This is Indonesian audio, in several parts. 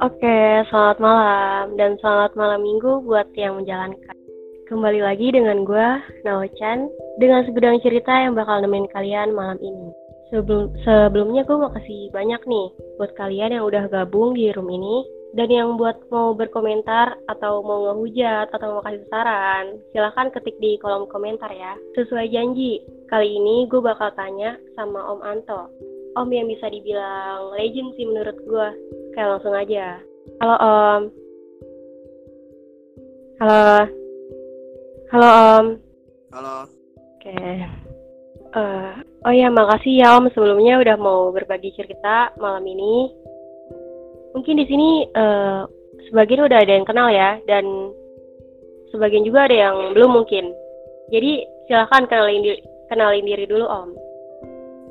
Oke, selamat malam dan selamat malam minggu buat yang menjalankan. Kembali lagi dengan gue, Nao Chan, dengan segudang cerita yang bakal nemenin kalian malam ini. Sebelum sebelumnya gue mau kasih banyak nih buat kalian yang udah gabung di room ini dan yang buat mau berkomentar atau mau ngehujat atau mau kasih saran, silahkan ketik di kolom komentar ya. Sesuai janji, kali ini gue bakal tanya sama Om Anto. Om yang bisa dibilang legend sih menurut gue Oke, langsung aja. Halo Om. Halo. Halo Om. Halo. Oke. Uh, oh ya, makasih ya Om sebelumnya udah mau berbagi cerita malam ini. Mungkin di sini uh, sebagian udah ada yang kenal ya, dan sebagian juga ada yang belum mungkin. Jadi silahkan kenalin diri, kenalin diri dulu Om.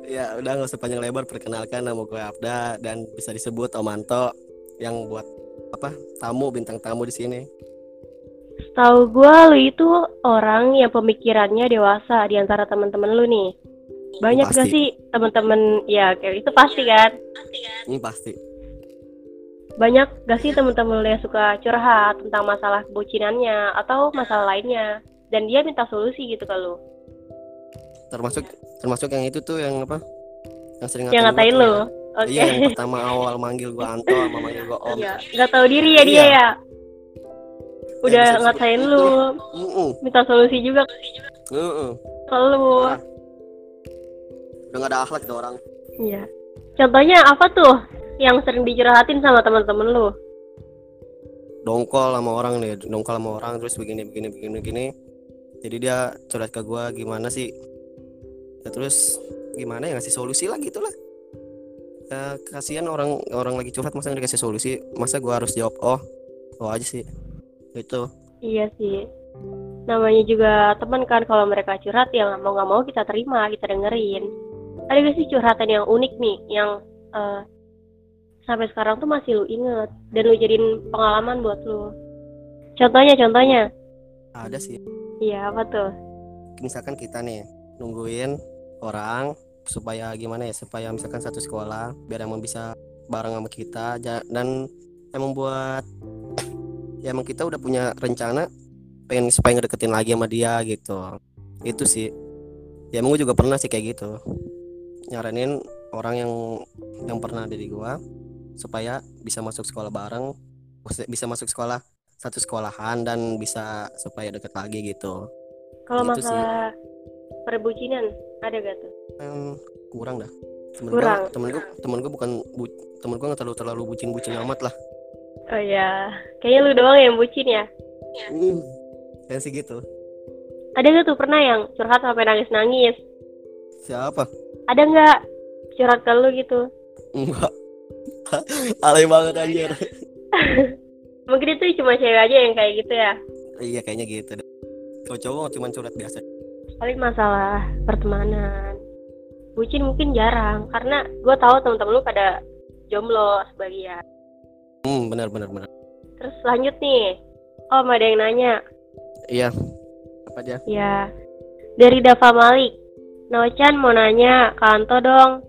Ya udah nggak usah panjang lebar perkenalkan nama gue Abda dan bisa disebut Om Anto yang buat apa tamu bintang tamu di sini. Tahu gue lu itu orang yang pemikirannya dewasa di antara teman-teman lu nih. Banyak pasti. gak sih teman-teman ya kayak itu pasti kan? Ini pasti. Banyak gak sih teman-teman lu yang suka curhat tentang masalah kebucinannya atau masalah lainnya dan dia minta solusi gitu ke lu? termasuk termasuk yang itu tuh yang apa? Yang sering yang ngatain lu? okay. iya yang pertama awal manggil gua Anto sama manggil gua Om. Iya nggak tahu diri ya dia iya. ya? Udah ya, ngatain lu. uh -uh. minta solusi juga. Uh -uh. lu udah gak ada akhlak tuh orang. Iya. Contohnya apa tuh yang sering dicurhatin sama teman-teman lu? Dongkol sama orang nih dongkol sama orang terus begini begini begini begini. Jadi dia curhat ke gua gimana sih ya terus gimana ya ngasih solusi lah gitu lah. Ya kasihan orang orang lagi curhat masa nggak dikasih solusi? Masa gua harus jawab oh oh aja sih itu iya sih. Namanya juga teman kan kalau mereka curhat ya mau nggak mau kita terima kita dengerin. Ada gak sih curhatan yang unik nih yang uh, sampai sekarang tuh masih lu inget dan lu jadiin pengalaman buat lu? Contohnya contohnya. Ada sih. Iya apa tuh? Misalkan kita nih nungguin orang supaya gimana ya supaya misalkan satu sekolah biar emang bisa bareng sama kita. Dan emang buat ya emang kita udah punya rencana pengen supaya ngedeketin lagi sama dia gitu. Itu sih. Ya emang gue juga pernah sih kayak gitu. Nyaranin orang yang yang pernah ada di gua supaya bisa masuk sekolah bareng bisa masuk sekolah satu sekolahan dan bisa supaya deket lagi gitu. Kalau gitu masalah sih perbucinan ada gak tuh? Um, kurang dah. Temen kurang. Gua, temen gue temen gue bukan bu, temen gue nggak terlalu terlalu bucin bucin amat lah. Oh ya, kayaknya lu doang yang bucin ya? Hmm, kayak sih gitu. Ada gak tuh pernah yang curhat sampai nangis nangis? Siapa? Ada nggak curhat ke lu gitu? Enggak. Alay banget anjir. Mungkin itu cuma cewek aja yang kayak gitu ya? Iya kayaknya gitu. Kalau cowok cuma curhat biasa paling masalah pertemanan. Bucin mungkin jarang karena gue tahu temen-temen lu pada jomblo sebagian. Hmm benar benar benar. Terus lanjut nih. Oh ada yang nanya. Iya. Apa aja? Ya dari Dava Malik. Nochan mau nanya ke Anto dong.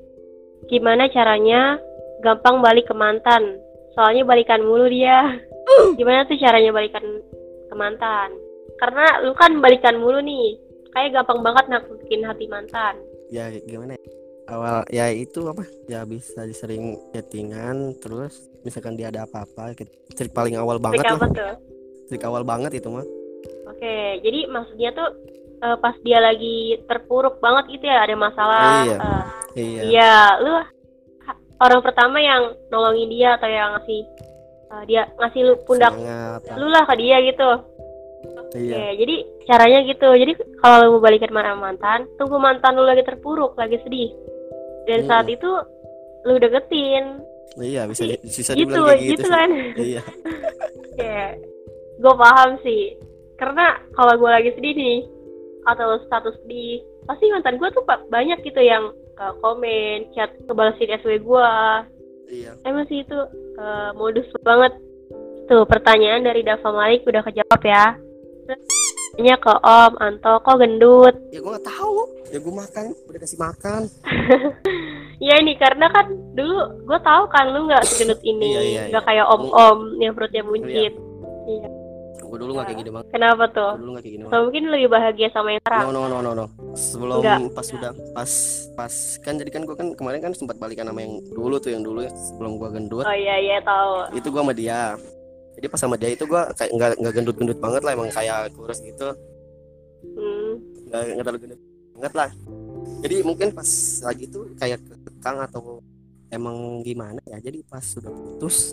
Gimana caranya gampang balik ke mantan? Soalnya balikan mulu dia. Gimana tuh caranya balikan ke mantan? Karena lu kan balikan mulu nih kayak gampang banget nakutin hati mantan. Ya gimana ya? Awal ya itu apa? Ya bisa disering chattingan terus misalkan dia ada apa-apa trik paling awal banget trik apa tuh? Trik awal banget itu mah. Oke jadi maksudnya tuh uh, pas dia lagi terpuruk banget gitu ya ada masalah iya. uh, iya. iya lu orang pertama yang nolongin dia atau yang ngasih uh, dia ngasih lu pundak Sangat. lu lah ke dia gitu Iya. Oke, jadi caranya gitu. Jadi kalau lu mau balikan marah mantan, tunggu mantan lu lagi terpuruk, lagi sedih. Dan hmm. saat itu lu deketin. Iya, bisa bisa gitu, kayak gitu, gitu kan. Iya. ya, gue paham sih. Karena kalau gue lagi sedih nih, atau status sedih, pasti mantan gue tuh banyak gitu yang uh, komen, chat, kebalasin SW gue. Iya. Emang sih itu uh, modus banget. Tuh, pertanyaan dari Dava Malik udah kejawab ya. Tanya ke Om Anto kok gendut? Ya gue gak tahu. Ya gue makan. Udah kasih makan. Ya ini karena kan dulu gue tahu kan lu nggak segendut ini. Iya, iya, nggak iya. kayak om om yang perutnya buncit iya. gue dulu nggak kayak gini bang kenapa tuh? Gua dulu nggak kayak gini bang Atau mungkin lebih bahagia sama yang sekarang? No no no no no. Sebelum Enggak. pas sudah pas pas kan jadi kan gue kan kemarin kan sempat balikan sama yang dulu tuh yang dulu ya sebelum gue gendut. Oh iya iya tahu. Itu gue sama dia jadi pas sama dia itu gue kayak nggak nggak gendut gendut banget lah emang kayak kurus gitu. Hmm. nggak nggak terlalu gendut banget lah. Jadi mungkin pas lagi tuh kayak kekang atau emang gimana ya jadi pas sudah putus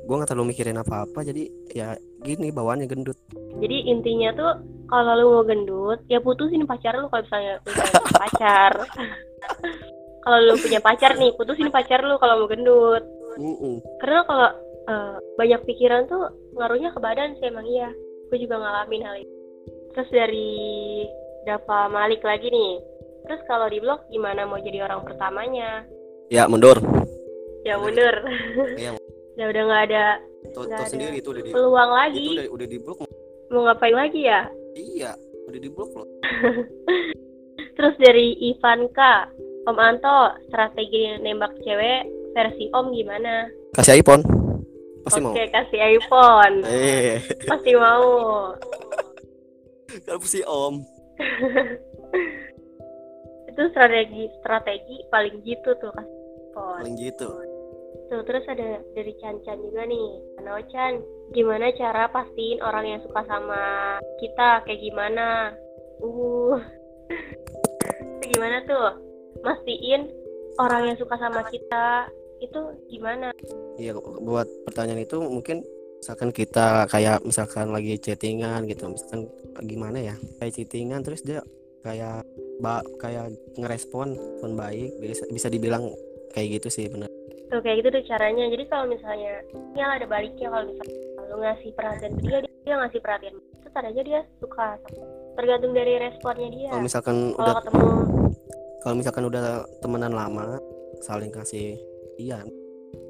gue nggak terlalu mikirin apa apa jadi ya gini bawaannya gendut. Jadi intinya tuh kalau lu mau gendut ya putusin pacar lu kalau misalnya punya pacar. Kalau lu punya pacar nih putusin pacar lu kalau mau gendut. Mm-mm. karena kalau eh, banyak pikiran tuh ngaruhnya ke badan sih emang iya. Gue juga ngalamin hal itu. Terus dari Dava Malik lagi nih. Terus kalau di blog gimana mau jadi orang pertamanya? Ya mundur. Ya mundur. Iya. ya udah nggak ada tuh, tuh sendiri itu udah di peluang itu lagi udah udah di blok mau ngapain lagi ya? Iya udah di blok loh. Terus dari Ivanka Om Anto strategi nembak cewek versi Om gimana? Kasih iPhone pasti mau. oke kasih iPhone. Eh. Pasti mau. Kalau si om? Itu strategi strategi paling gitu tuh kasih iPhone. Paling gitu. Tuh, terus ada dari Chan Chan juga nih. Halo Chan, gimana cara pastiin orang yang suka sama kita? Kayak gimana? Uh. gimana tuh? Mastiin orang yang suka sama kita itu gimana? iya buat pertanyaan itu mungkin misalkan kita kayak misalkan lagi chattingan gitu misalkan gimana ya kayak chattingan terus dia kayak ba kayak ngerespon pun baik bisa bisa dibilang kayak gitu sih benar Tuh kayak gitu tuh caranya. Jadi kalau misalnya ya ada baliknya kalau misalnya lu ngasih perhatian ke dia, dia ngasih perhatian. Itu tandanya dia suka. Tergantung dari responnya dia. kalau misalkan Kalau udah ketemu kalau misalkan udah temenan lama saling kasih iya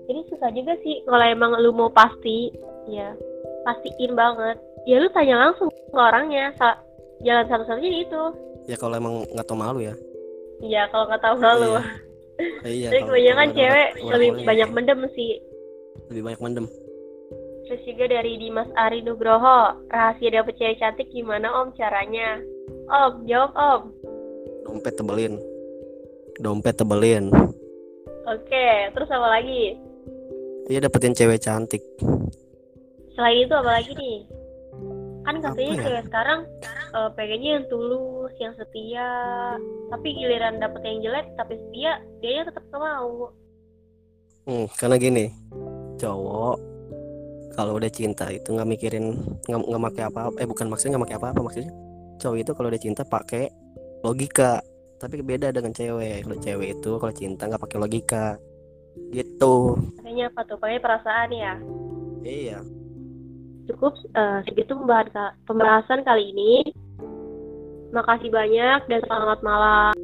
Jadi susah juga sih kalau emang lu mau pasti, ya pastiin banget. Ya lu tanya langsung ke orangnya. Sa- jalan satu-satunya itu. ya kalau emang nggak tau malu ya Iya kalau nggak tahu malu. Iya. Iya Tapi kebanyakan cewek lebih banyak mendem sih. lebih banyak mendem Terus juga dari Dimas Ari Nugroho, rahasia dapet cewek cantik gimana om caranya? Om, jawab om. dompet tebelin dompet tebelin Oke, terus apa lagi? iya dapetin cewek cantik Selain itu apa lagi nih? Kan katanya Apa ya? cewek sekarang eh, pengennya yang tulus, yang setia. Tapi giliran dapet yang jelek tapi setia, dia tetap gak mau. Hmm, karena gini, cowok kalau udah cinta itu nggak mikirin nggak nggak pakai apa-apa. Eh bukan maksudnya nggak pakai apa-apa maksudnya. Cowok itu kalau udah cinta pakai logika. Tapi beda dengan cewek. Kalau cewek itu kalau cinta nggak pakai logika. Gitu. Katanya apa tuh? Pakai perasaan ya. Iya. Cukup eh, segitu pembahasan, pembahasan kali ini. Makasih banyak dan selamat malam.